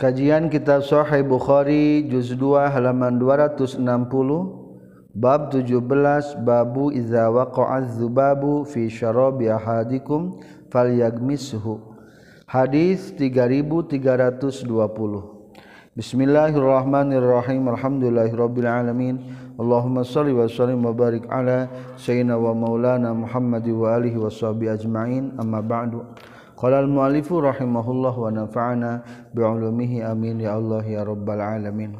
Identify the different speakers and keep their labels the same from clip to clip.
Speaker 1: Kajian Kitab Sahih Bukhari juz 2 halaman 260 bab 17 babu iza waqa'a dzubabu fi syarabi ahadikum falyagmishu. Hadis 3320 Bismillahirrahmanirrahim Alhamdulillahirabbil alamin. Allahumma shalli wa sallim wa barik ala sayyidina wa maulana Muhammad wa alihi washabihi ajmain. Amma ba'du Qala al-mu'allifu rahimahullah wa nafa'ana bi'ulumihi amin ya Allah ya rabbal alamin.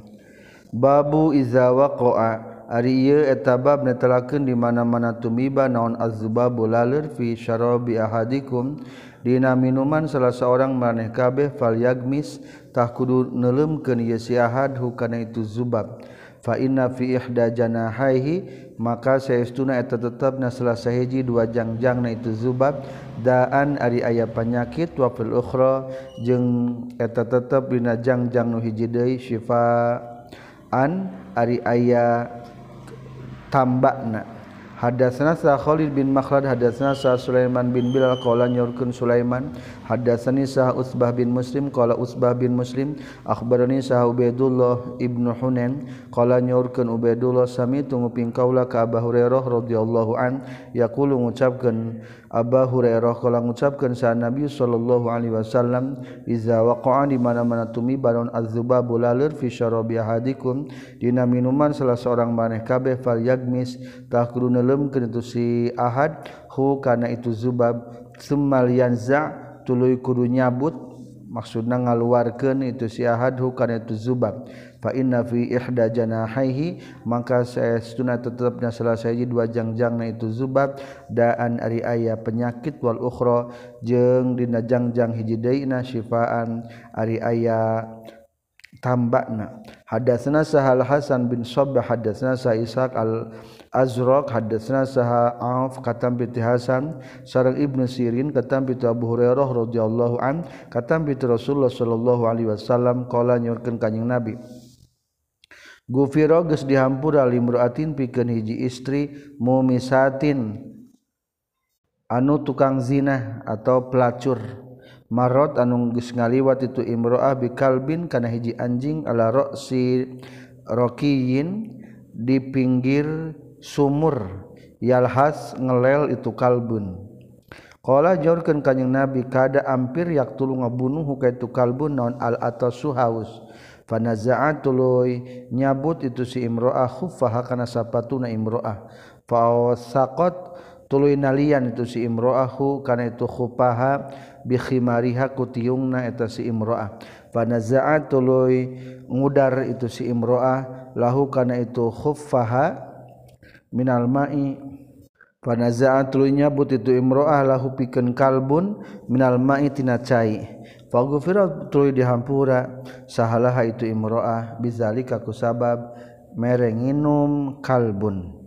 Speaker 1: Babu iza waqa'a ari ieu eta bab netelakeun di mana-mana tumiba naon az-zubabu laleur fi syarabi ahadikum dina minuman salah seorang maneh kabeh fal yagmis tah kudu neuleumkeun ieu si ahad hukana itu zubab fa inna fi ihda janahaihi maka sayauna eta tetap nalah sahiji dua jangjang na itu zubab daan ari ayah wa wafil ukhra jeung eta tetap dina jangjang nu hiji hijidei syifaan ari ayah tambakna. Hadatsana sa Khalid bin Makhlad hadatsana sa Sulaiman bin Bilal qala nyurkeun Sulaiman. Hadatsani sa Utsbah bin Muslim qala Utsbah bin Muslim. Akhbarani sa Ubaidullah ibnu Hunain qala nyurkeun Ubaidullah sami tunggu ping kaula ka Abu Hurairah radhiyallahu an. Yaqulu ngucapkeun Abah Hurairah kalau ngucapkeun sa Nabi sallallahu Alaihi Wasallam iza waqa'a di mana mana tumi baron azzubabul bulalur fi syarobiyahadikum dina minuman salah seorang maneh kabeh fal yagmis tak itu si ahad. Hu karena itu zubab semal yanza tuluy kudu nyabut maksudna ngaluarkan itu si ahad. Hu karena itu zubab fa inna fi ihda janahaihi maka saya tetapnya salah saja dua jangjangna itu zubab daan ari aya penyakit wal ukhra jeung dina jangjang hiji deuna syifaan ari aya tambakna. Hadatsana sahal hasan bin sabbah hadatsana sa ishaq al azraq hadatsana saha auf katam bi hasan sareng ibnu sirin katam bi abu hurairah radhiyallahu an katam bi rasulullah sallallahu alaihi wasallam qala nyurkeun kanjing nabi gufiro geus dihampura limraatin pikeun hiji istri mumisatin anu tukang zina atau pelacur. Marot anu geus ngaliwat itu imroah bikalbin kana hiji anjing ala roksi rokiyin di pinggir sumur yalhas ngelel itu kalbun. Kala jorkeun kanjing Nabi kada ampir yak tulu ngabunuh ka itu kalbun naon al atau suhaus fanaza'at tuluy nyabut itu si imroah khuffaha kana sapatuna imroah. Fa saqat tuluy nalian itu si imroahu kana itu khupaha bikhimariha kutiungna eta si imroah. Fanaza'at tuluy ngudar itu si imroah lahu kana itu khuffaha minal ma'i. Fanaza'at tuluy nyabut itu imroah lahu pikeun kalbun minal ma'i tina cai Faghfirat tuluy dihampura sahalaha itu imro'ah bizalika kusabab merenginum kalbun.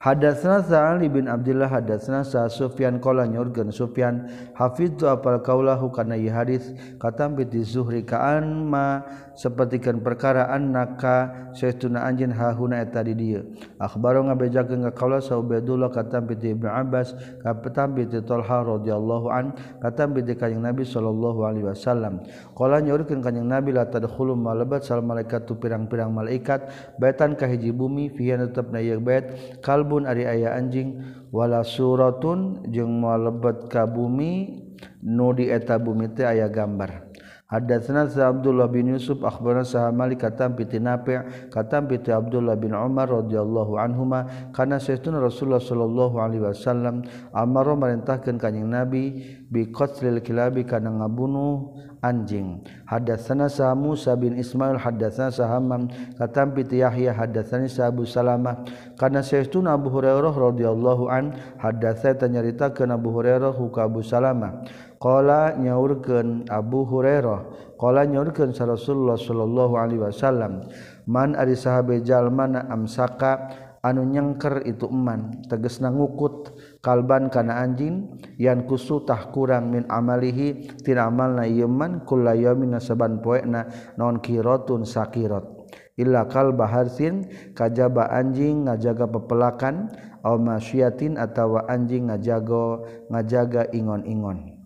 Speaker 1: Hadatsana Sa'ali bin Abdullah hadatsana sa Sufyan qala nyurkeun Sufyan hafidzu apal kaulahu kana ieu hadis katam bi Zuhri kaan ma sapertikeun perkara annaka saestuna anjeun hahuna eta di dieu. Akhbaro ngabejakeun ka kaula sa Ubaidullah katam bi Ibnu Abbas katam bi Talha radhiyallahu an katam bi kanjing Nabi sallallahu alaihi wasallam. Qala nyurkeun kanjing Nabi la tadkhulu malabat sal malaikat tu pirang-pirang malaikat baitan ka hiji bumi fiha tetepna ieu bait kalbun ari aya anjing. Wala suratun jeung mualebet ka bumi nu di eta bumi teh aya gambar. Hadatsna Abdullah bin Yusuf akhbarana sah Malik katam bi Tinafi katam bi Abdullah bin Umar radhiyallahu anhuma kana sayyiduna Rasulullah sallallahu alaihi wasallam amara marintahkeun kanjing Nabi bi qatlil kilabi kana ngabunuh anjing. Hadatsana sah Musa bin Ismail hadatsana sah Hammam katam Yahya hadatsani sah Abu Salamah. Kana sayyiduna Abu Hurairah radhiyallahu an hadatsana tanyaritakeun Abu Hurairah ka Abu Salamah. Qala nyaurkeun Abu Hurairah. Qala nyaurkeun sa Rasulullah sallallahu alaihi wasallam man ari sahabe jalma na amsaka anu nyengker itu eman tegesna ngukut kalban kana anjing yan kusutah kurang min amalihi tina amalna ieu man kullayamin saban poena non kiratun sakirat illa kalba harsin kajaba anjing ngajaga pepelakan au masyiatin atawa anjing ngajago ngajaga ingon-ingon.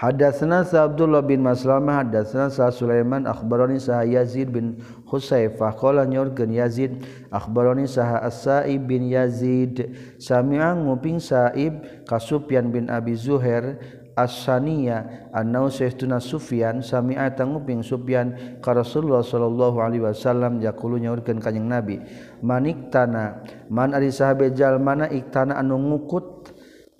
Speaker 1: Hadatsana Abdullah bin Maslamah hadatsana Sa Sulaiman akhbarani Sa Yazid bin Husaifah qala nyorkeun Yazid akhbarani Sa As-Sa'ib bin Yazid. Sami'a nguping Sa'ib ka Sufyan bin Abi Zuhair As-Saniya annau Sayyiduna Sufyan sami'a tanguping Sufyan ka Rasulullah sallallahu alaihi wasallam yaqulu nyorkeun kanjing Nabi manik tanah man ari sahabe jalmana iktana anu ngukut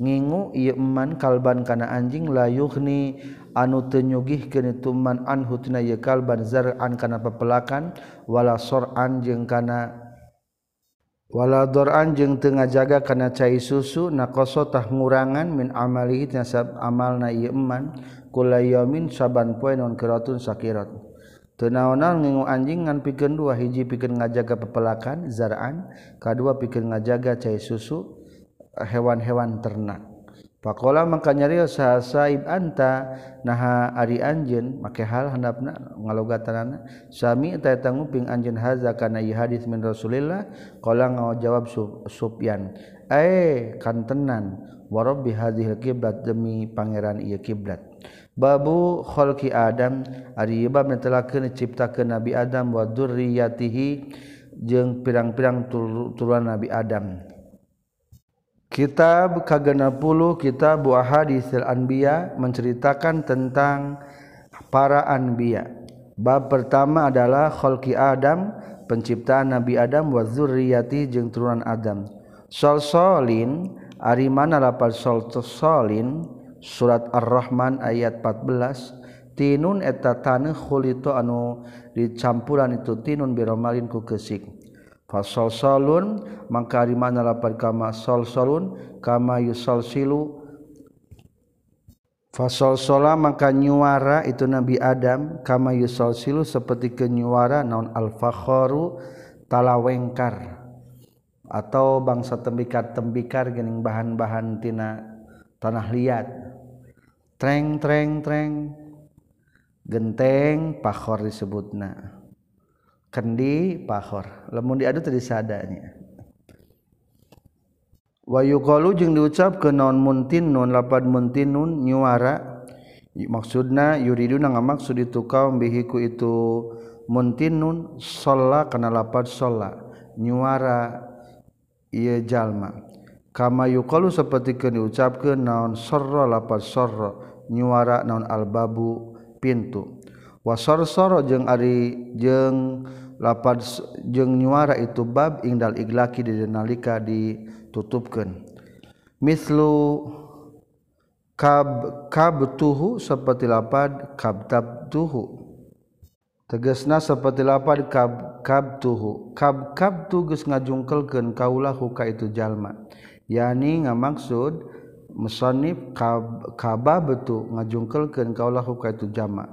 Speaker 1: ngingu iman kalban kana anjing layuhni anu tenyugih kene tuman anhu tina ye kalban zar'an kana pepelakan wala sor'an jeung kana wala dor'an jeung teu ngajaga kana cai susu naqasa tah ngurangan min amali tina sab amalna ieu iman kulayamin saban poe non keratun sakirat teu naonan ngingu anjing ngan pikeun dua hiji pikeun ngajaga pepelakan zar'an kadua pikeun ngajaga cai susu hewan-hewan ternak. Pakola maka nyariil saha saib anta naha ari anjeun make hal handapna ngalogatanana. Sami eta eta nguping anjeun haza kana ieu hadis min Rasulillah? Qala ngajawab Sufyan ae kantenan wa rabbi hadhil qiblat demi pangeran ieu kiblat babu khalqi adam ari bab netelakeun ciptakeun nabi adam wa dzurriyyatihi jeung pirang-pirang turunan nabi adam. Kitab ke-60 Kitab Ahaditsil Anbiya menceritakan tentang para anbiya. Bab pertama adalah khalqi Adam, penciptaan Nabi Adam wa zurriyati jeung turunan Adam. Solsolin ari mana lapar solsolin surat Ar-Rahman ayat 14 tinun eta taneuh khulito anu dicampuran itu tinun biromalin ku kesik. Fasol solun maka di mana lapar kama sol solun kama yusol silu fasol sola maka nyuara itu Nabi Adam. Kama yusol silu seperti kenyuara naon al talawengkar. Atau bangsa tembikar tembikar gening bahan-bahan tina tanah liat. Treng treng treng. Genteng pakhor disebutna kendi pahor. Lemun diadu tadi sadanya wayu qalu jeung diucap ke naon muntin nun lapad muntin nun nyuara. Maksudna yuriduna ngamaksud itu kaum bihiku itu muntin nun sholla kana lapad sholla nyuara ieu jalma. Kama yuqalu saperti sapertikeun diucapkeun naon sarra lapad sarra nyuara naon albabu pintu. Wasarsara jeung ari jeung lapad jeung nyuara itu bab ingdal iglaki di nalika ditutupkan mislu kab kabtuhu seperti lapad kabtabtuhu. Tegasna seperti lapad kab kabtuhu. Kab kabtu geus ngajungkelkeun kaulah huka itu jalma. Yani ngamaksud musannif kab kababtu ngajungkelkeun kaulah huka itu jalma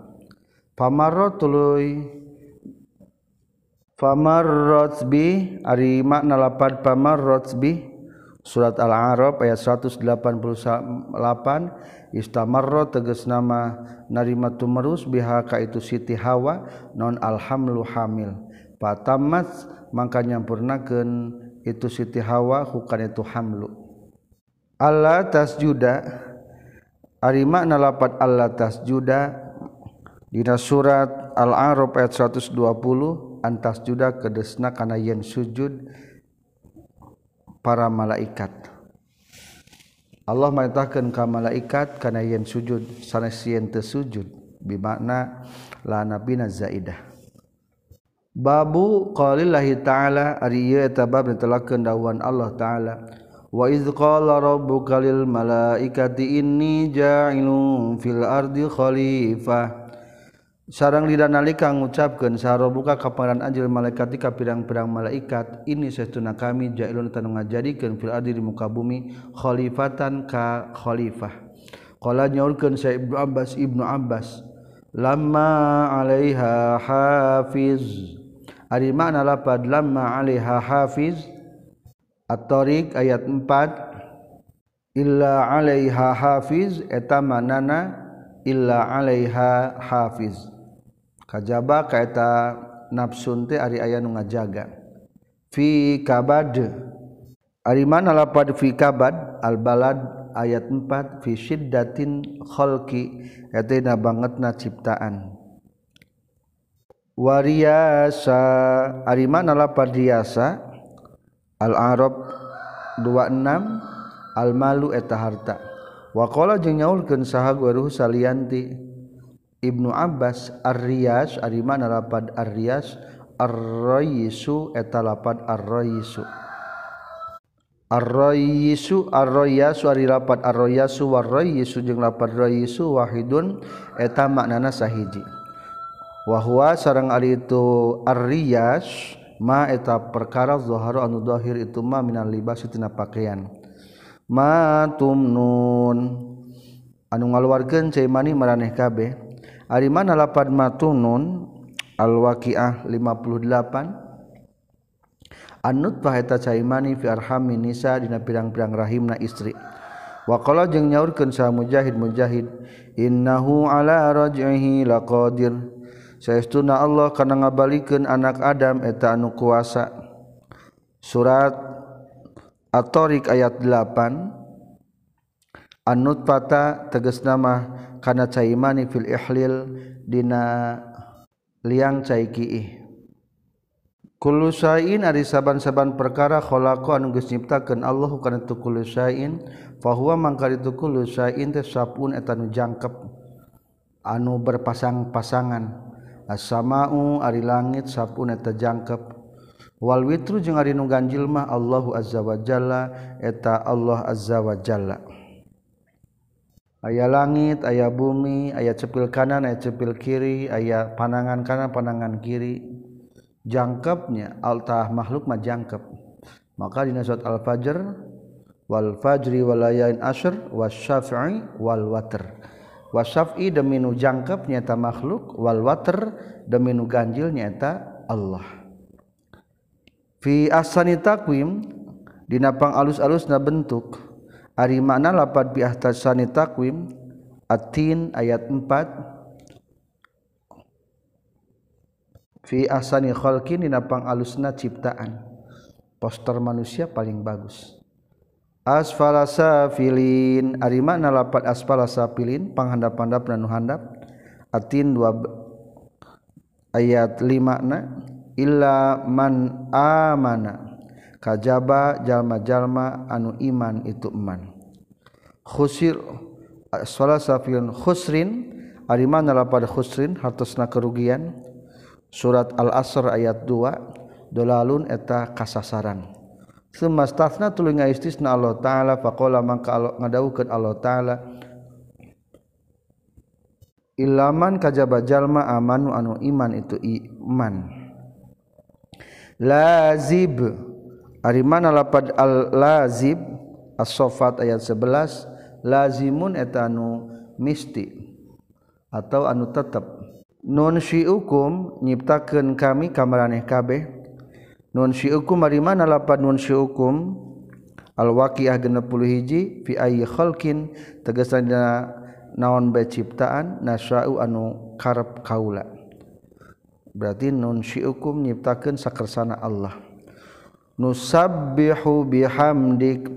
Speaker 1: pamaro tuluy Famarrotsbi ari makna lapad pamarrotsbi surat Al-A'raf ayat 188 istamarro tegas nama narima tumerus biha ka itu Siti Hawa non alhamlu hamil. Patamat mangka nyampurnakeun itu Siti Hawa hukan itu hamlu. Allah tasjuda ari makna lapad Allah tasjuda Dina surat Al-A'raf ayat 120 antas juda kedesna kana yen sujud para malaikat. Allah merintahkan ka malaikat kana yen sujud sanes yen teu sujud bimakna la nabina zaidah. Babu qalillahi ta'ala ari ieu eta bab ditelakeun dawuhan Allah ta'ala wa idz qala rabbuka lil malaikati inni ja'ilun fil ardi khalifah. Sarang lidah nalika ngucapkeun saharo buka kaparan anjil malaikat ka pirang-pirang malaikat. Ini saestuna kami jailun tanu ngajadikeun fil ardi di muka bumi khalifatan ka khalifah. Qala nyaulkeun sa ibnu abbas ibnu abbas lamma alaiha hafiz. Ari makna lapad lamma alaiha hafiz. At-tariq ayat 4 illa alaiha hafiz. Eta manana illa alaiha hafiz kajaba kaeta nafsun teh ari aya nu ngajaga. Fi kabad. Ari mana lapad fi kabad? Al balad ayat 4 fi syiddatin khalqi. Eta na bangetna ciptaan. Wariasa ari mana lapad riasa al arab 26 al malu eta harta. Waqala jeung nyaulkeun saha guru salianti. Ibnu Abbas Ar-Riyas ari mana lapad Ar-Riyas? Ar-Raisu eta lapad Ar-Raisu Ar-Raisu Ar-Rayasu ari lapad Ar-Rayasu War-Raisu jeung lapad Raisu wahidun eta maknana sahiji. Wa huwa sareng ari itu Ar-Riyas ma eta perkara zaharu anu zahir itu ma minal libas tina pakaian. Ma tumnun. Anu ngaluarkeun cai mani maraneh kabeh. Ari mana lapad matunun al-waqi'ah 58 Anut cai mani fi arhami nisa dina pirang-pirang rahimna istri. Waqala jeung nyaurkeun sa mujahid mujahid innahu ala raj'ihi laqadir. Saestuna Allah kana ngabalikeun anak Adam eta anu kuasa. Surat At-Tariq ayat 8 Anut pata tegas nama kana caimani fil ihlil dina liang cai kiih. Kullu sain ari saban-saban perkara khalaqa anu geus nyiptakeun Allah kana tu kullu sain fa huwa mangka itu kullu sain teh sapun eta nu jangkep anu berpasang-pasangan. As-sama'u ari langit sapun eta jangkep. Wal witru jeung ari nu ganjil mah Allahu azza wa jalla eta Allah azza wa jalla. Aya langit aya bumi aya cepil kanan aya cepil kiri aya panangan kanan panangan kiri. Jangkepnya altah makhluk mah jangkep. Maka dina surat al-fajr wal fajri walayain ashr wasyafi'i wal watr. Wasafi demi nu jangkep nyata makhluk wal water demi nu ganjil nyata Allah. Fi asani takwim dina pang alus-alus na bentuk Ari makna lapad bi ahtasani takwim Atin ayat 4 Fi ahsani khalqin dina pangalusna ciptaan. Poster manusia paling bagus. Asfala safilin Ari makna lapad asfala safilin Panghandap-handap dan handap. Atin dua ayat 5 na Illa man amana. kajaba jalma-jalma anu iman itu iman khusir salasafil khusrin ari mana lapad khusrin hartosna kerugian. Surat al-asr ayat 2 dolalun eta kasasaran. Semastafna tuluy ngaistisna Allah taala faqala mangka ngadawukeun Allah taala ilaman kajaba jalma amanu anu iman itu iman lazib. Ari mana lapad al lazib as-sofat ayat 11 lazimun eta anu misti atau anu tetep. Nun syiukum nyiptakeun kami kamaraneh kabeh. Nun syiukum ari mana lapad nun syiukum al waqiah 61 fi ayyi khalqin tegasan naon bae ciptaan nasya'u anu karep kaula. Berarti nun syiukum nyiptakeun sakersana Allah. nusabbihu bihamdik.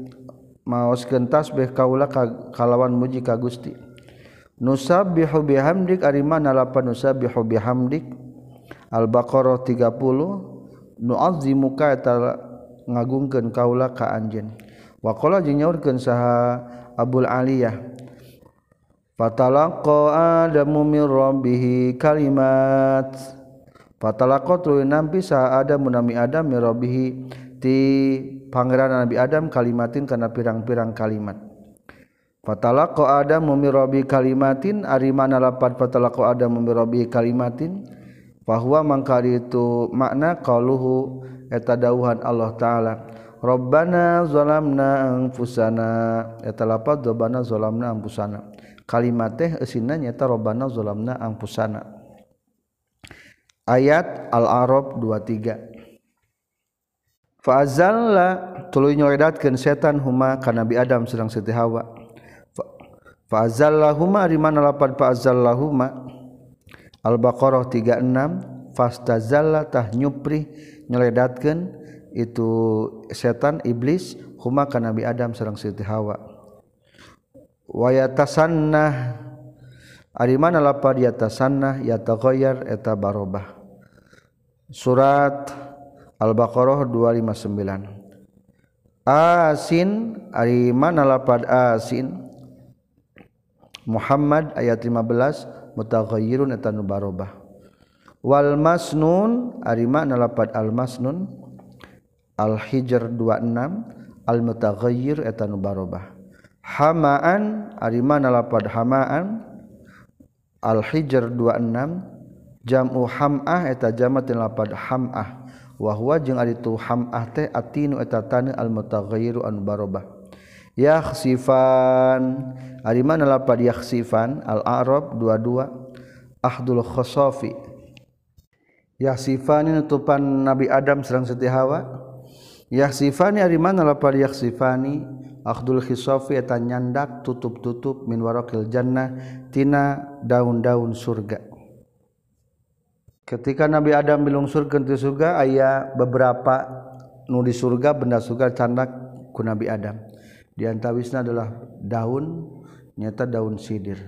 Speaker 1: Maoskeun tasbih kaula kalawan muji ka Gusti. Nusabbihu bihamdik ari mana lapan nusabbihu bihamdik? Al-baqarah 30 nu'azzimuka eta ngagungkeun kaula ka anjeun. Wa qala jeung nyaurkeun saha Abul Aliyah fatalaqa adamu min rabbih kalimat. Fatalaqa tuluy nampi saha adamu nami adam min rabbih di Pangeran Nabi Adam kalimatin karena pirang-pirang kalimat. Fatalako ada mumi Robbi kalimatin ari mana lapat fatalako ada mumirobi kalimatin. Bahwa mangkar itu makna qaluhu eta dauhan Allah taala. Rabbana zalamna anfusana. Eta lapad Rabbana zalamna anfusana. Kalimat teh eusina nyata Rabbana zalamna anfusana. Ayat Al-A'raf 23 Fa'azalla tuluy nyoredatkeun setan huma ka Nabi Adam sedang Siti Hawa. Fa'azallahuma di mana lapan fa'azallahuma? Al-Baqarah 36 fastazallatah nyupri nyeledatkeun itu setan iblis huma ka Nabi Adam sareng Siti Hawa. Wayatasanah ari mana lapad yatasanah yataghayyar eta barobah. Surat Al-baqarah 259 asin ari mana lapad asin? Muhammad ayat 15 mutaghayyirun eta nu barobah. Wal masnun ari mana lapad al masnun? Al hijr 26 al mutaghayyir eta nu barobah. Hamaan ari mana lapad hamaan? Al hijr 26 jamu hamah eta jamat lapad hamah. wahwa jeung ari tu hamah teh atinu eta taneuh al mutaghayyir an barobah. Yakhsifan. Ari mana lapad yakhsifan? Al arab dua-dua. Ahdul khasafi. Yakhsifan nutupan nabi adam sareng siti hawa. Yakhsifani ari mana lapad yakhsifani ahdul khisafi eta nyandak tutup-tutup min warakil jannah tina daun-daun surga. ketika Nabi Adam dilungsurkan ke surga ayah beberapa nu di surga benda surga candak ku Nabi Adam. Di antawisna adalah daun nyata daun sidir.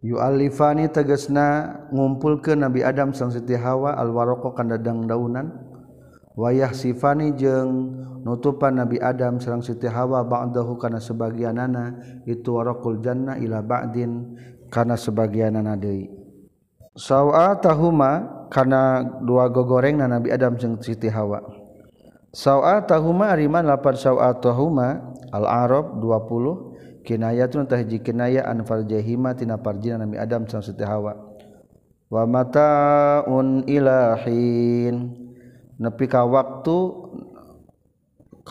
Speaker 1: Yu'alifani tegasna ngumpul ke Nabi Adam sang Siti Hawa alwaroko kandadang daunan. Wayah sifani jeung nutupan Nabi Adam sareng Siti Hawa ba'dahu kana sebagianana itu waraqul jannah ila ba'din kana sebagianana deui. sawa tahuma karena dua gogoreng na Nabi Adam jeung Siti Hawa. Sawa tahuma ariman lapan sawa tahuma al arab 20 kinayatun tahji kinaya an farjahima tina farjina Nabi Adam jeung Siti Hawa. Wa mataun ilahin nepi ka waktu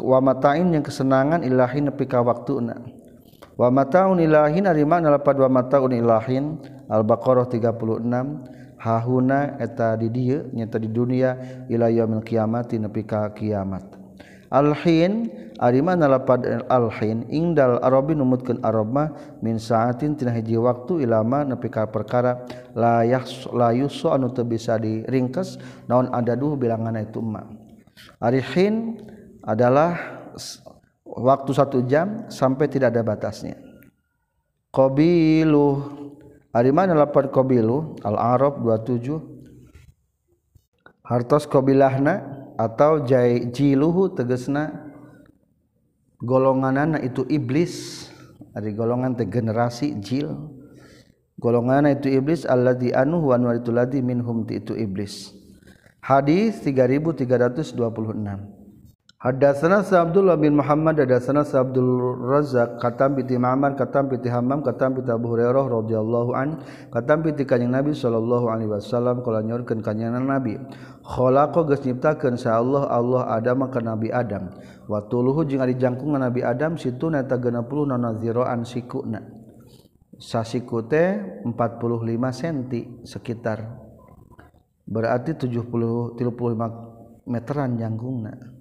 Speaker 1: wa matain yang kesenangan ilahin nepi ka waktuna wa mataun ilahin ari makna lapad wa mataun ilahin Al-baqarah 36 hahuna eta di dieu nyata di dunia ila yaumil kiamati nepi ka kiamat. Alhin ari mana lapad alhin ingdal arabi numutkeun arab mah min saatin tina hiji waktu ilama nepi ka perkara la yahs la yusu anu teu bisa diringkes naon adaduh bilanganna itu ma Arihin adalah waktu satu jam sampai tidak ada batasnya. Qabiluh. Arimana lapan qabilu al-arab 27 hartos qabilahna atau jai jiluhu tegesna golonganana itu iblis. Ari golongan teh generasi jil. Golonganana itu iblis alladzi anu wa anu itu ladzi minhum itu iblis. Hadis 3326 Hadatsana Sa Abdullah bin Muhammad hadatsana Sa Abdul Razzaq katam bi Ma'mar katam bi Hammam katam bi Abu Hurairah radhiyallahu an katam bi kanjeng Nabi sallallahu alaihi wasallam kala nyorkeun kanjeng Nabi. Khalaqa geus nyiptakeun sa Allah Allah Adam ka Nabi Adam. Wa tuluhu jeung ari jangkungan Nabi Adam situna eta 60 nanaziraan sikuna. Sasiku teh 45 cm sekitar. Berarti 70 35 meteran jangkungna.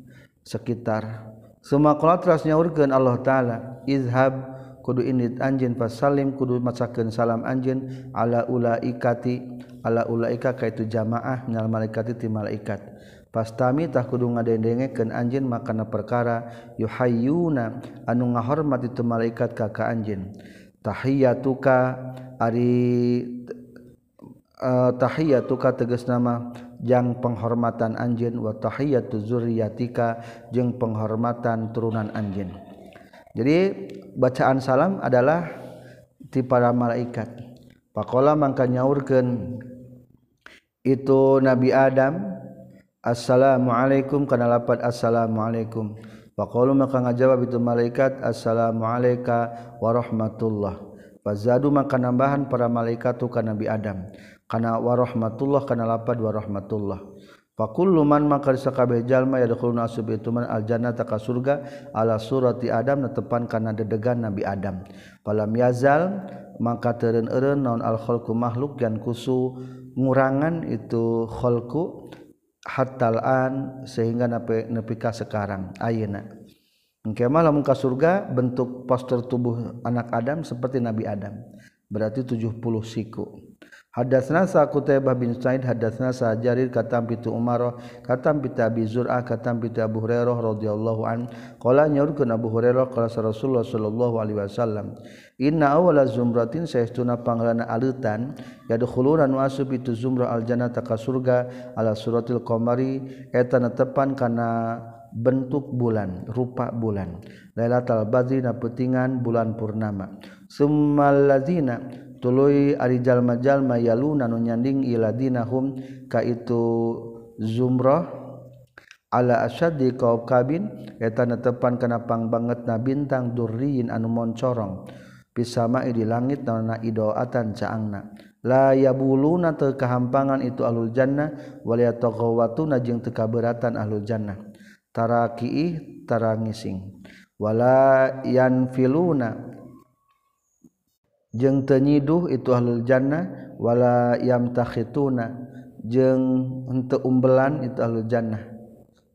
Speaker 1: sekitar. Semua urgen Allah taala izhab kudu indit anjeun Salim kudu masakan salam anjin ala ulaikati. Ala ulaika kaitu jamaah minal malaikati ti malaikat. Pastami tah kudu ngadendengekeun anjeun makana perkara yuhayyuna anu ngahormat itu malaikat ka ka anjeun. Tahiyatuka ari uh, tahiyatuka tegas nama. Yang penghormatan anjin wa tahiyatu zurriyatika jeung penghormatan turunan anjin. Jadi bacaan salam adalah ti para malaikat. Pakola mangka nyaurkeun itu Nabi Adam Assalamualaikum kana lapat Assalamualaikum Faqalu maka ngajawab itu malaikat Assalamualaikum warahmatullah. Fazadu maka nambahan para malaikat tu ka Nabi Adam kana warahmatullah kana lapad warahmatullah. Fakullu man maka sakabeh jalma yadkhuluna asub itu man aljannata ka surga ala surati adam netepan kana dedegan nabi adam. Falam yazal maka teureun-eureun naon al khalqu makhluk dan kusu ngurangan itu khalqu hatal an sehingga nepi nepi ka sekarang ayeuna. Engke lamun ka surga bentuk postur tubuh anak Adam seperti Nabi Adam. Berarti 70 siku Hadasna sa Qutaibah bin Sa'id hadasna sa Jarir katam pitu Umar katam pita Abi Zur'ah katam pita Abu Hurairah radhiyallahu an. Qala nyaurkeun Abu Hurairah qala Rasulullah sallallahu alaihi wasallam inna awwala zumratin saestuna pangrana aleutan yadkhuluna wa asub itu zumrah aljannata ka surga ala suratil qamari eta netepan kana bentuk bulan rupa bulan. Lailatul Badri na petingan bulan purnama. Summal ladzina tuluy ari jalma-jalma yaluna nu nyanding iladinahum ka itu zumrah ala asyaddi qaub kabin eta netepan kana banget na bintang durriin anu moncorong pisama di langit nana idoatan caangna. La yabuluna teu kahampangan itu alul jannah wal yataghawatuna jeung teu kaberatan alul jannah. Tara tarangising wala yanfiluna jeung tenyiduh itu ahlul jannah wala yamtakhituna. Jeung henteu umbelan itu ahlul jannah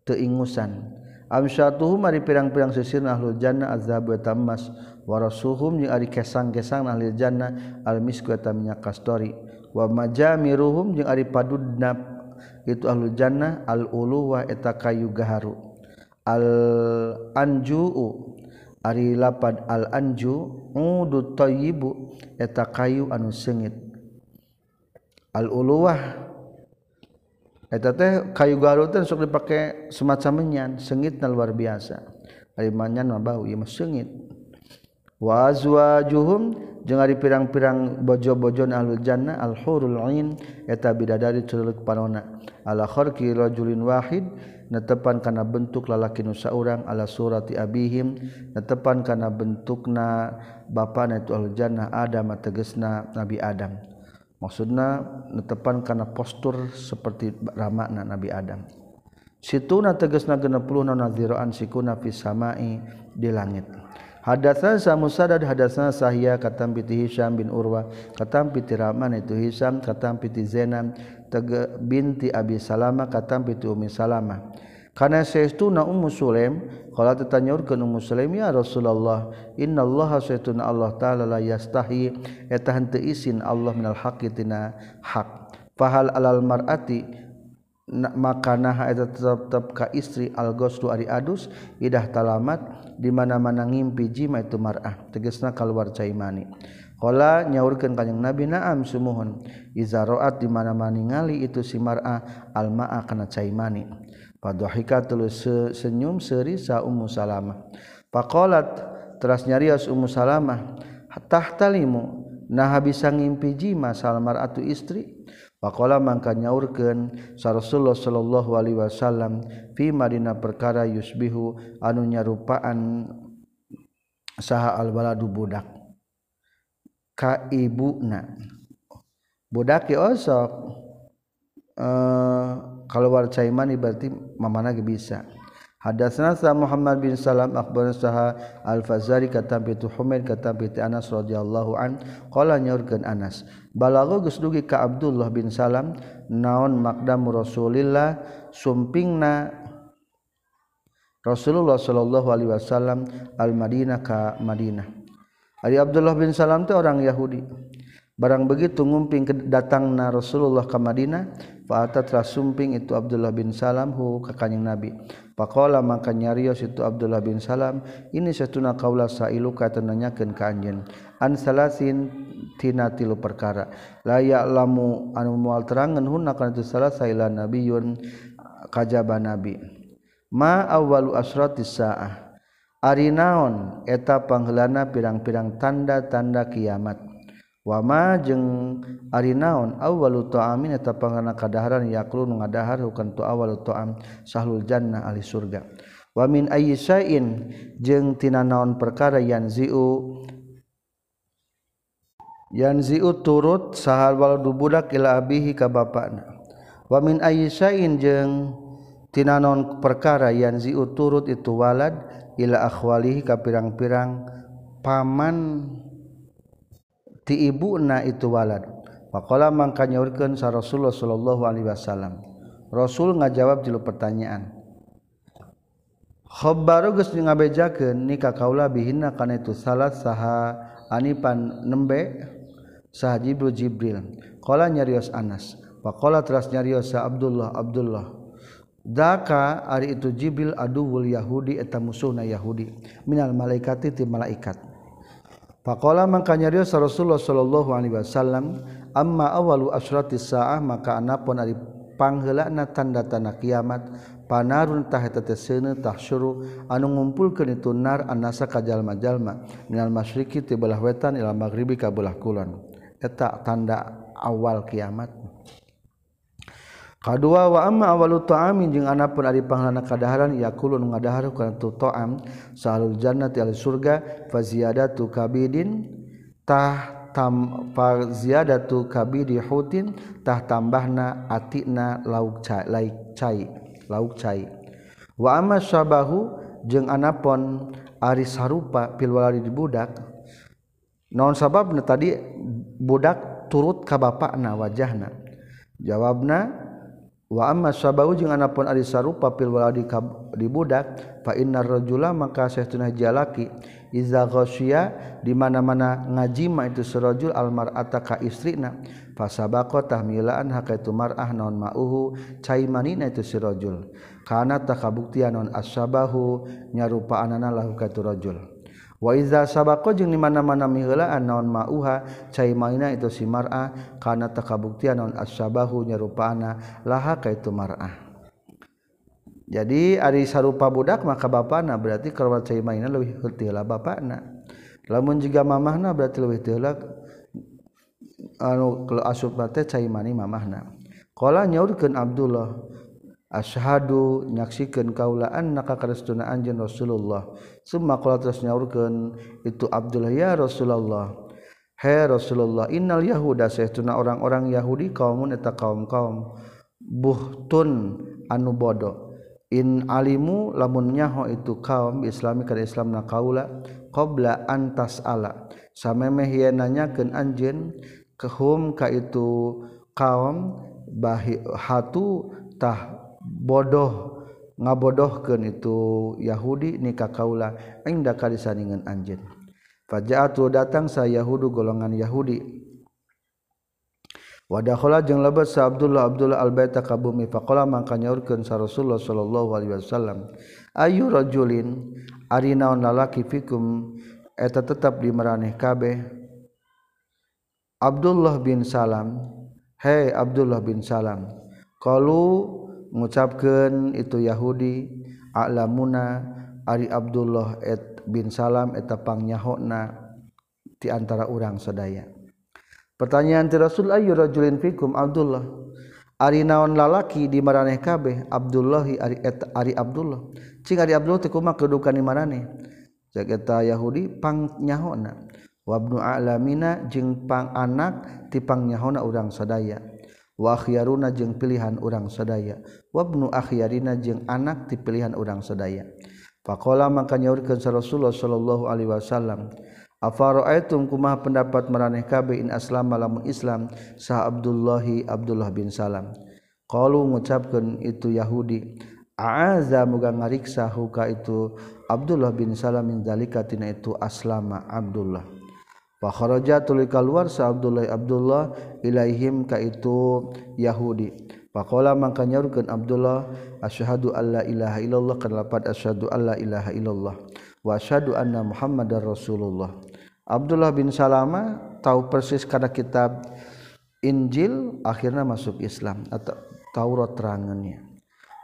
Speaker 1: teu ingusan amsyatuhum ari pirang-pirang sisirna ahlul jannah azhabu tamas warasuhum jeung ari kesang-kesang ahlul jannah al misku eta minyak kastori. Wa majamiruhum jeung ari padudna itu ahlul jannah al ulu wa eta kayu gaharu. Al anjuu ari lapad al-anju udu tayyibu eta kayu anu sengit. Al-uluwah eta teh kayu garutan sok dipake semacam menyan sengitna luar biasa. Ari manyan mah bau ieu mah sengit. Wa azwajuhum jeung ari pirang-pirang bojo-bojon ahlul jannah al-hurul ain eta bidadari ceuleuk panona. Ala kharqi rajulin wahid netepan kana bentuk lalaki nusa urang ala surati abihim. Netepan kana bentukna bapana itu aljannah Adam tegesna Nabi Adam. Maksudna netepan kana postur seperti ramakna Nabi Adam. Situna tegesna genep puluh nadziroan sikuna fis samai di langit. Hadatsana sa Musaddad hadatsana Sahya katam piti Hisham bin Urwa katam piti Rahman itu Hisham katam piti Zainab tege binti Abi Salama katam binti Ummi Salama. Karena saestuna Ummu Sulaim qala tatanyurkeun Ummu Sulaim ya Rasulullah innallaha sayyiduna Allah taala la yastahi. Eta henteu isin Allah minal haqqi tina hak. Fahal alal mar'ati makanah eta tetap ka istri al ghuslu ari adus idah talamat di mana-mana ngimpi jima itu mar'ah. Tegasna kaluar caimani. Kala nyaurkeun kanjing Nabi naam sumuhun. Iza ra'at di mana-mana ningali itu si mar'a alma'a kana cai mani. Tulus senyum seuri sa Ummu Salamah. Faqalat teras nyarios Ummu Salamah, "Tahtalimu nah bisa ngimpi jima sal mar'atu istri?" Pakola mangka nyaurkeun sa Rasulullah sallallahu alaihi wasallam fi Madinah perkara yusbihu anu nyarupaan saha al baladu budak ka ibuna. Budak osok eh kalau war caimani berarti mamana ge bisa. Hadatsana sa Muhammad bin Salam akhbarana saha Al-Fazari kata bitu Humaid kata bitu Anas radhiyallahu an qala nyaurkeun Anas balago geus dugi ka Abdullah bin Salam naon makdam Rasulillah sumpingna Rasulullah sallallahu alaihi wasallam al-Madinah ka Madinah Ali Abdullah bin Salam teh orang Yahudi barang begitu ngumping ke datang na Rasulullah ke Madinah Fa'ata telah sumping itu Abdullah bin Salam hu ka kanjing Nabi. Pakola maka nyarios itu Abdullah bin Salam ini satuna kaula sailuka tenanyakeun ka anjeun. An salasin tina tilu perkara. La ya'lamu anu moal terangeun hunna kana tu salasailan nabiyun kajaba nabi. Ma awwalu asratis saah Ari naon? Eta pangelana pirang-pirang tanda-tanda kiamat. Wama jeung ari naon? Awwalu ta'amin eta pangana kadaharan yaklu nu ngadahar hukan tu awwalu ta'am sahlul jannah ahli surga. Wa min ayyi syai'in jeung tina naon perkara yanzi'u yanzi'u turut sahal wal budak ila abihi ka bapana wa min ayyi syai'in jeung tina naon perkara yanziu turut itu walad ila akhwalihi ka pirang-pirang paman ibu na itu walad. Paklah makanya urken sa Rasulullah Shallallahu Alaihi Wasallam. Rasul ngajawab julu pertanyaankhobargus ngabejaken nikah kaula bihinna kan itu salah saha anipan nembe? Sah Jibril Jibril. Kola nyarios Anas. Pakola teras nyariosa Abdullah Abdullah daka ari itu jibril aduwul yahudi eta musuhna yahudi. Minal malaikati ti malaikat. Faqala mangka nyarios rasulullah sallallahu alaihi wasallam amma awalu asratis saah maka anapun ari pangheulana tanda-tanda kiamat panarun tah eta teh seuneu tahsyuru anu ngumpulkeun itu nar anasa ka jalma-jalma. Minal masyriqi ti belah wetan ila maghribi ka belah kulon. Eta tanda awal kiamat. Kadua wa amma awalu ta'amin jeung anapun ari pangalana kadaharan yaqulun ngadahar kana tu ta'am salul jannati al surga faziyadatu kabidin tah tam faziyadatu kabidi hutin tah tambahna atina lauk cai laik cai lauk cai. Wa amma syabahu jeung anapun ari sarupa pil waladi budak naon sababna tadi budak turut ka bapakna wajahna? Jawabna wa amma sabahu jeung anapun ari sarupa fil waladi di budak fa innar rajula maka sahtuna jalaki iza ghasya di mana-mana ngajima itu surajul almar'ata ka istrina. Fasabaqa tahmilan hakaitu mar'ah non ma'uhu caimanina itu surajul kana takabuktian non asabahu nyarupa anana lahu katurajul waiza sabako jeung di mana-mana mihelaan naon mauha cai maina itu si mar'ah kana takabuktian naon asyabahu nyarupana laha ka itu mar'ah. Jadi ari sarupa budak maka bapana berarti kalau cai maina leuwih teu heula bapana. Lamun jiga mamahna berarti leuwih teu anu anu asup teh cai mani mamahna. Qala nyaurkeun Abdullah ashadu nyaksikan kaulaan naka karestuna anjen Rasulullah. Semua kalau terus nyaurkan itu Abdullah ya Rasulullah. He Rasulullah innal Yahuda sehtuna orang-orang Yahudi kaumun eta kaum-kaum. Buhtun anu bodoh. In alimu lamun nyaho itu kaum islami kana islam na kaula qabla antas ala samemeh yeun nanyakeun anjeun kehum ka itu kaum bahatu tah bodoh ngabodohkan itu Yahudi nikah kaula engda kali saningan anjin fajaatu datang saya Yahudu golongan Yahudi. Wadakhala jeung lebat sa Abdullah Abdullah al-Baita ka bumi faqala mangka nyaurkeun sa Rasulullah sallallahu alaihi wasallam ayu rajulin ari naon lalaki fikum? Eta tetap di maraneh kabeh. Abdullah bin Salam Hei Abdullah bin Salam kalau mengucapkan itu Yahudi alamuna Ari Abdullah et bin Salam etapangnyahona diantara orang sedaya pertanyaan ti Rasul Ayu rajulin fikum? Abdullah Ari naon lalaki di maraneh kabeh? Abdullahi Ari, et, Ari Abdullah. Cing Ari Abdullah teu kumaha kedudukan di maraneh? Cek eta Yahudi pangnyaho na wabnu alamina jeung pang anak ti pangnyahoona urang sadaya. wahyaruna jeung pilihan urang sadaya. Wabnu akhyarina jeung anak ti pilihan urang sadaya. Faqala maka nyaurkeun Rasulullah sallallahu alaihi wasallam afara'aitum kumah pendapat maraneh kabeh in aslama lamun Islam? Sah Abdullahi Abdullah bin Salam. Qalu ngucapkeun itu Yahudi a'aza muga ngariksa huka itu Abdullah bin Salam min zalika tina itu aslama Abdullah Fakharaja tulika luar sa Abdullah Abdullah ilaihim ka itu Yahudi. Faqala mangka nyaurkeun Abdullah asyhadu alla ilaha illallah kana asyhadu alla ilaha illallah wa asyhadu anna Muhammadar Rasulullah. Abdullah bin Salama tahu persis kana kitab Injil akhirnya masuk Islam atau Taurat terangannya.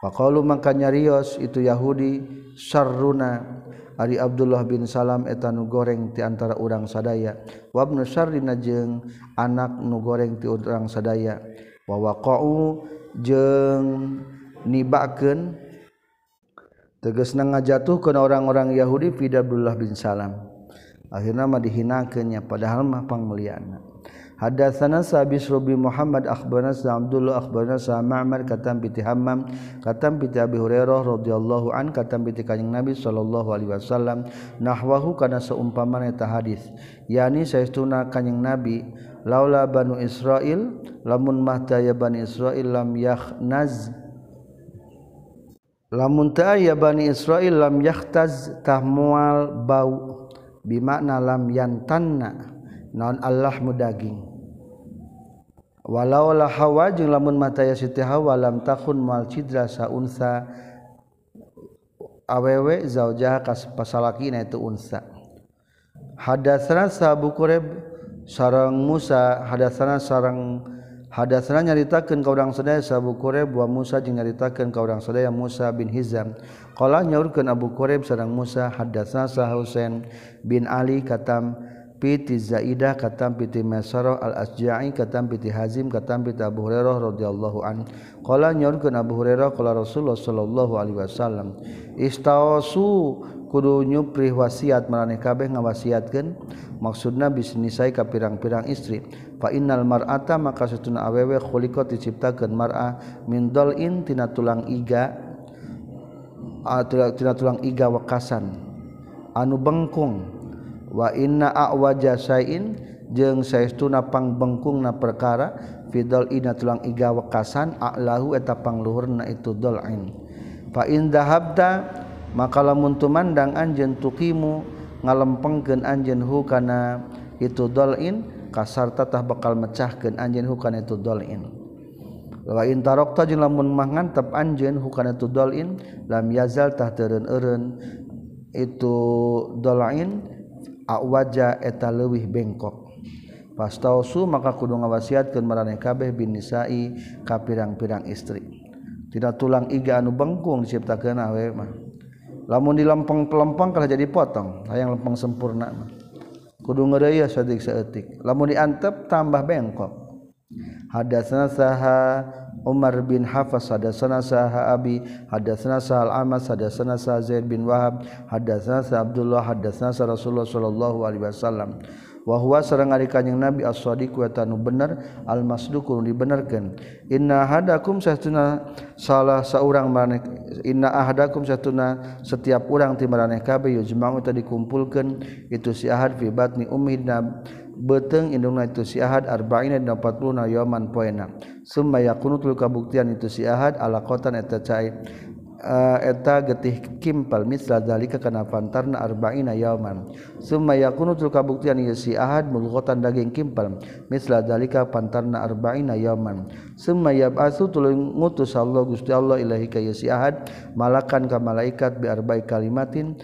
Speaker 1: Faqalu mangka nyarios itu Yahudi syarruna Ari Abdullah bin Salam eta nu goreng tiantara urang sadaya. Wabnu Syarrina jeung anak nu goreng ti urang sadaya. Wawaqa'u jeung nibakeun tegasna ngajatuhkeun orang-orang Yahudi fi Abdullah bin Salam. Akhirna mah dihinakeunnya padahal mah pangmuliaanna Hadatsana Sabis Rubi Muhammad akhbarana Abdullah akhbarana Ma'mar katam bi Hammam katam bi Abi Hurairah radhiyallahu an katam bi Kanjeng Nabi sallallahu alaihi wasallam. Nahwahu kana seumpamana eta hadis. Yani saestuna Kanjeng Nabi laula banu Israil lamun mah ya bani Israil lam yakhnaz. Lamun ta ya bani Israil lam yahtaz tahmual bau bimakna lam yantanna. Naon Allah mudaging walaulah Hawa jeung lamun mataya Siti Hawa lam takun mal cidra saunsa. Awewe zaujaha kas pasalakina itu unsa. Hadatsana sabu kureb sarang Musa. Hadatsana sarang hadatsana nyaritakeun ka urang sadaya sabu kureb wa Musa jeung nyaritakeun ka urang sadaya Musa bin Hizam. Qala nyaurkeun Abu Kureb sareng Musa hadatsana Sa Husain bin Ali katam piti Zaidah katam piti Masarah al Asja'i katam piti Hazim katam piti Abu Hurairah radhiyallahu an. Qala nyorkeun Abu Hurairah qala Rasulullah sallallahu alaihi wasallam istawasu kudu nyupri wasiat maraneh kabeh ngawasiatkeun. Maksudna bisnisai ka pirang-pirang istri. Fa innal mar'ata maka satuna awewe khuliqat diciptakeun mar'a min dalin tina tulang iga tina tulang iga wekasan anu bengkung wa inna awaja sain jeung saestuna pangbengkungna perkara fidol ina tulang iga wekasan a'lahu eta pangluhurna itu dol'in. Fa in dahabta maka lamun tumandang anjeun tukimu ngalempengkeun anjeun hu kana itu dol'in kasarta tah bakal mecahkeun anjeun hu kana itu dol'in. Wa in tarokta jeung lamun mah ngantep anjeun hu kana itu dol'in lam yazal tah teureun eureun itu dol'in awaja eta leuwih bengkok. Pastausu maka kudu ngawasiatkeun maraneh kabeh bin nisa'i ka pirang-pirang istri. Tidak tulang iga anu bengkung diciptakeun awe mah. Lamun dilempeng-pelempeng kalah jadi potong hayang lempeng sempurna mah. Kudu ngereuyeuh sadik saeutik lamun diantep tambah bengkok. Hadatsna saha Umar bin Hafs hadatsana Saha Abi hadatsana Sa'al Amas hadatsana Sa Zaid bin Wahab hadatsana Sa Abdullah hadatsana Sa Rasulullah sallallahu alaihi wasallam. Wa huwa sareng ari kanjing Nabi as-shadiq wa tanu bener al masduqun dibenerkeun inna hadakum satuna salah saurang maneh inna ahadakum satuna setiap urang ti maraneh kabeh yujma'u tadi kumpulkeun itu si ahad fi batni ummi beteng indungna itu si ahad arba'ina 40 na yaman poena. Summa yakunutul kabuktian itu si ahad ala qatan eta cai uh, eta getih kimpal misla dalika kana pantarna arba'ina yaman summa yakunutul kabuktian itu si ahad mulqatan daging kimpal misla dalika pantarna arba'ina yaman summa yab'asu tulung ngutus Allah Gusti Allah ilahi ka si ahad malakan ka malaikat bi arba'i kalimatin.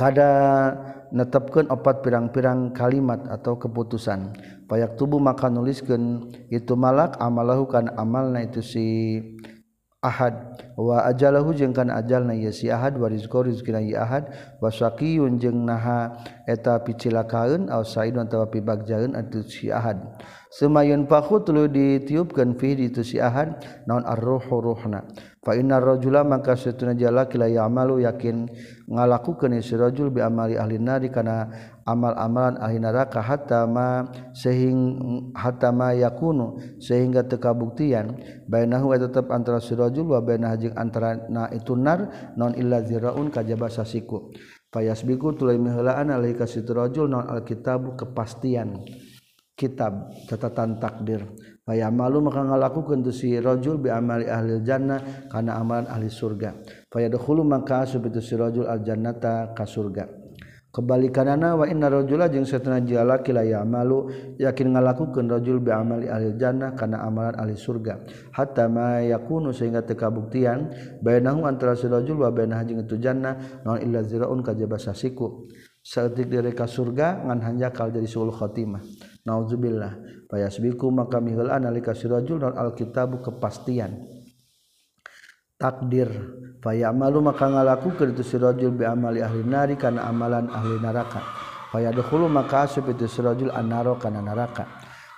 Speaker 1: Kada netepkeun opat pirang-pirang kalimat atau keputusan payak tubuh maka nuliskan itu malak amalahu kan amalna itu si ahad. Wa ajalahu jeung kana ajalna ieu si ahad wa rizqo rizqina ieu ahad. Wa syaqiyun jeung naha eta picilakaeun au saidun atawa pibagjaeun atuh si ahad. Sumayun fakhu tuluy ditiupkeun fi itu si ahad naon ar-ruhu ruhna. Fa innar rajula maka satuna jalaki la ya'malu yakin ngalakukeun si rajul bi amali ahli nari kana amal-amalan ahli neraka hatta ma sehing hatta ma yakunu sehingga teka buktian bainahu wa tetep antara si rajul wa bainah jeung antara na itu nar non illa ziraun kajaba sasiku. Fayasbiku tulai miheulaan alaihi rajul non alkitabu kepastian kitab catatan takdir. Paya malu maka ngalakukan tu si rajul bi amali ahli jannah karena amalan ahli surga. Paya dahulu maka asub itu si rajul al jannata ka surga kebalikanana wa inna rajula jeung satuna jalaki la ya'malu yakin ngalakukeun rajul bi amali ahli jannah kana amalan ahli surga. Hatta ma yakunu sehingga teu kabuktian bainahu antara si rajul wa bainah jeung itu jannah naon illa ziraun kajaba sasiku. Saeutik diri ka surga ngan hanjakal jadi suul khatimah. Naudzubillah payasbiku maka mihul analika si rajul naon alkitabu kepastian. takdir. Paya malu maka ngalaku itu sirajul bi amali ahli nari kana amalan ahli neraka paya dahulu maka asup itu sirajul annaro kana neraka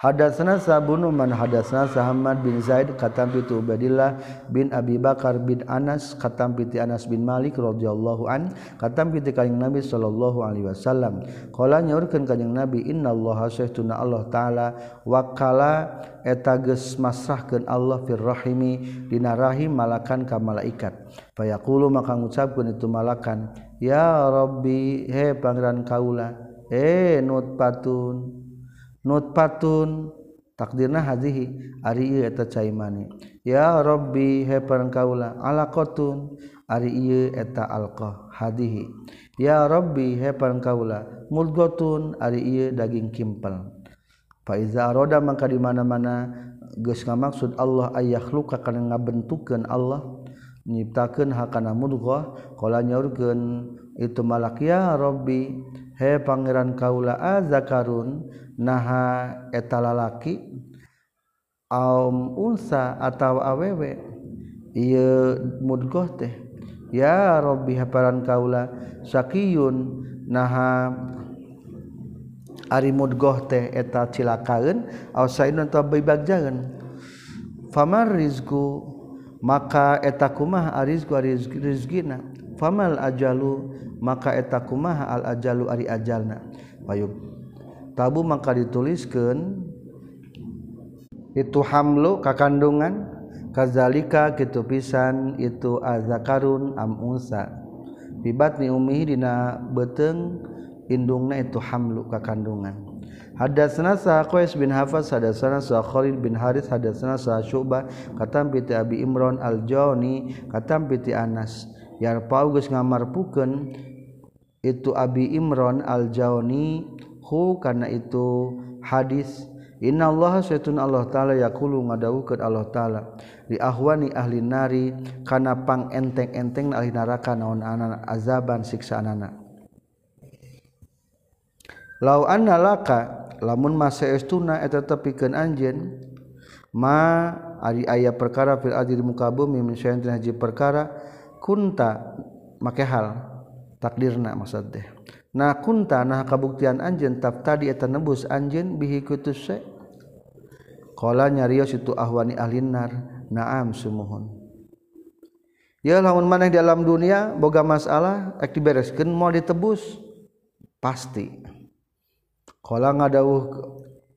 Speaker 1: Hadatsana Sabunu man hadatsana Sahamad bin Zaid katam piti Ubaidillah bin Abi Bakar bin Anas katam piti Anas bin Malik radhiyallahu an katam piti kanjing Nabi sallallahu alaihi wasallam. Qala nyaurkeun kanjing Nabi innallaha sayyiduna Allah taala wakala eta geus masrahkeun Allah fir rahimi dina rahim malakan ka malaikat. Fayaqulu maka ngucapkeun itu malakan ya rabbi he pangeran kaula eh nut patun nut patun. Takdirna hazihi. Ari ieu eta cai mani. Ya rabbi he perengkaula alaqatun ari ieu eta alqa hadihi. Ya rabbi he perengkaula mulgotun ari ieu daging kimpel. Fa iza aroda mangka di mana-mana geus ngamaksud Allah ayakhluqa kana ngabentukeun Allah nyiptakeun hakana mudghah qala nyaurkeun itu malak ya he pangeran kaula azakarun naha eta lalaki aum unsa atau awewe ieu mudgoh teh ya rabbi haparan kaula sakiyun naha ari mudgoh teh eta cilakaeun aw sainun atawa bibagjaeun famar rizqu maka eta kumaha arizqu rizqina. Famal ajalu maka eta kumaha al ajalu ari ajalna. Payuk tabu maka dituliskan itu hamlu kakandungan kazalika kitu pisan itu azakarun am unsa. Bibat ni ummi dina beteng indungna itu hamlu kakandungan. Hadatsana Sa'qais bin Hafaz hadatsana Sa'khalid bin Haris hadatsana Sa'syuba katam piti Abi Imran Al-Jawni katam piti Anas. Yarpau geus ngamarpukeun itu Abi Imran Al-Jawni hu kana itu hadis Inna Allah sayyidun Allah Ta'ala yakulu ngadawukeun Allah Ta'ala di ahwani ahli nari kana pang enteng-enteng ahli neraka naon anak azaban siksa anak laka lamun masuna tepikan anj ma aya perkara muka bumihaji perkara kunta make hal takdirna maksud deh na kunta nah kabuktian anjen tap tadi eta nebus anjen bihi kutu se? Qala nyarios itu ahwani ahlinar naam sumuhun. Ya lamun maneh di alam dunia boga masalah rek dibereskeun mau ditebus. Pasti. Qala ngadawuh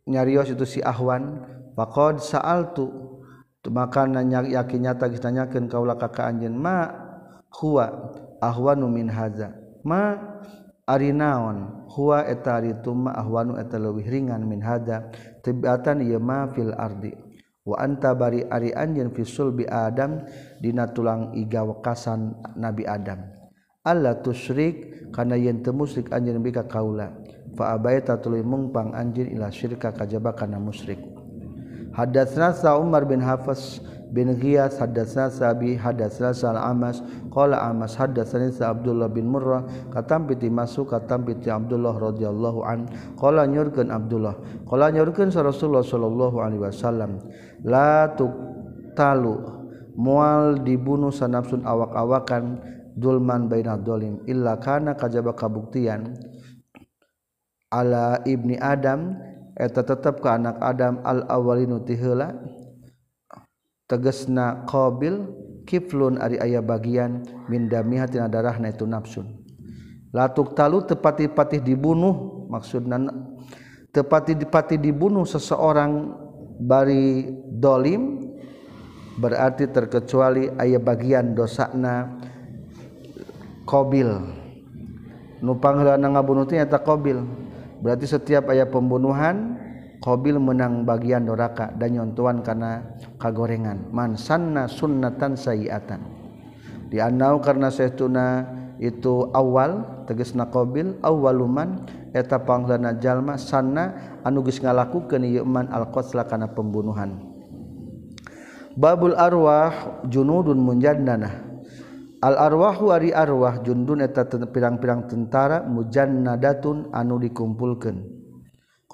Speaker 1: nyarios itu si ahwan faqad sa'altu. Maka nanya yakin nyata kita nanyakeun kaula kakak anjen ma huwa ahwanu min haza ma ari naon huwa eta ari ahwanu eta leuwih ringan min hada tibatan ieu ma fil ardi. Wa anta bari ari anjeun fi sulbi adam dina tulang iga wekasan nabi adam. Alla tusyrik kana yen teu musyrik anjeun bika kaula. Fa abaita tuluy mungpang anjeun ila syirka kajaba kana musyrik. Hadatsna sa umar bin hafs bin Ghiyas hadatsna Sabi hadatsna Sal Amas qala Amas sa Abdullah bin Murrah katam piti masuk katam piti Abdullah radhiyallahu an qala nyurkeun Abdullah qala nyurkeun Rasulullah sallallahu alaihi wasallam la talu mual dibunuh sanapsun awak-awakan dulman baina dolim illa kana kajaba kabuktian. Ibni Adam eta tetap ke anak Adam al-awwalila tegesna qabil kiflun ari aya bagian mindamiha tina darahna itu nafsun latuk talu tepati-patih dibunuh maksudna tepati-patih dibunuh seseorang bari dolim berarti terkecuali aya bagian dosakna kobil. nu pangheulana ngabunuh nyata kobil berarti setiap aya pembunuhan Qabil menang bagian doraka dan nyontuan karena kagorengan. Man sanna sunnatan sayiatan. Dianau karena saytuna itu awal tegesna qabil awaluman eta panglana jalma sanna anu geus ngalakukeun ieu man alqatla kana pembunuhan. Babul arwah junudun munjannanah al arwahu ari arwah jundun eta pirang-pirang tentara mujannadatun anu dikumpulkeun.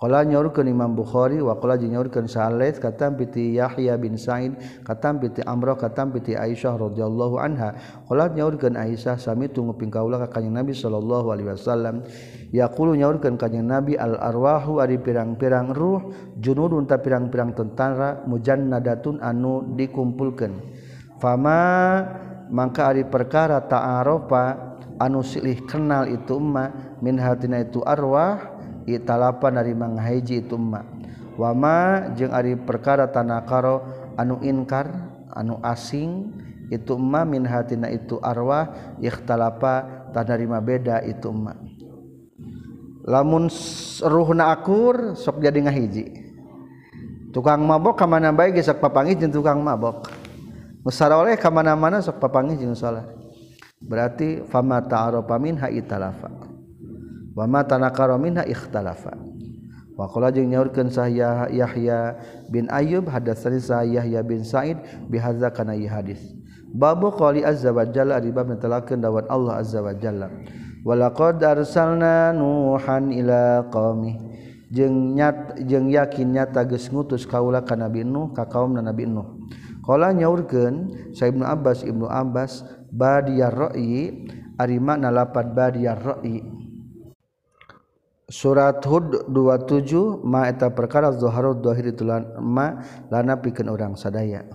Speaker 1: Qala nyaurkeun Imam Bukhari wa qala nyaurkeun Sa'alaid katam piti Yahya bin Sa'id katam piti Amrah katam piti Aisyah radhiyallahu anha. Qala nyaurkeun Aisyah sami tunggu pingkaula ka Kanjeng Nabi sallallahu alaihi wasallam yaqulu nyaurkeun Kanjeng Nabi al arwahu ari pirang-pirang ruh junudun ta pirang-pirang tentara mujannadatun anu dikumpulkeun. Fama mangka ari perkara ta'arofa anu silih kenal itu emma min hatina itu arwah italapan dari manghaiji ituma wama jeung ari perkara tanakaro anu inkar anu asing itu ma min hatina itu arwah ikhtalapa tanarima beda itu ma lamun ruhna akur sok jadi ngahiji. Tukang mabok kamana baik geus papangi jeung tukang mabok. Musara oleh kamana-mana sok papangi jeung salat berarti fama ta'arofa minha italafa wama tanakarominha ikhtalafa Wakola jeung nyaurkeun saya Yahya bin Ayyub hadatsani saya Yahya bin Sa'id bihadza kana hadis. Babu qali azza wa jalla di bab netelakeun dawat Allah azza wa jalla. Walaqad arsalna Nuhan ila qaumi jeung nyat jeung yakin nyata geus ngutus kaula ka Nabi Nuh ka kaum Nabi Nuh. Qala nyaurkeun Sa Ibnu Abbas Ibnu Abbas badiyar ra'i ari makna lapat badiyar ra'i surat Hud 27 maeta perkara zohar dohir itulan ma lana pikeun orang sadaya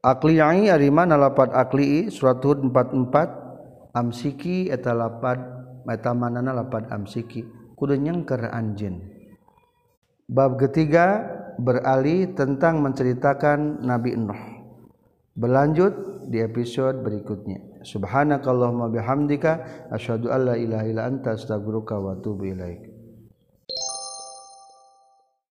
Speaker 1: Akli'i ari mana akli'i surat Hud 44 amsiki eta lapad eta manana lapad amsiki. Kudu nyengker anjeun. Bab ketiga beralih tentang menceritakan Nabi Nuh. Berlanjut di episode berikutnya subhanakallahumma bihamdika asyhadu alla ilaha illa anta astaghfiruka wa atubu ilaika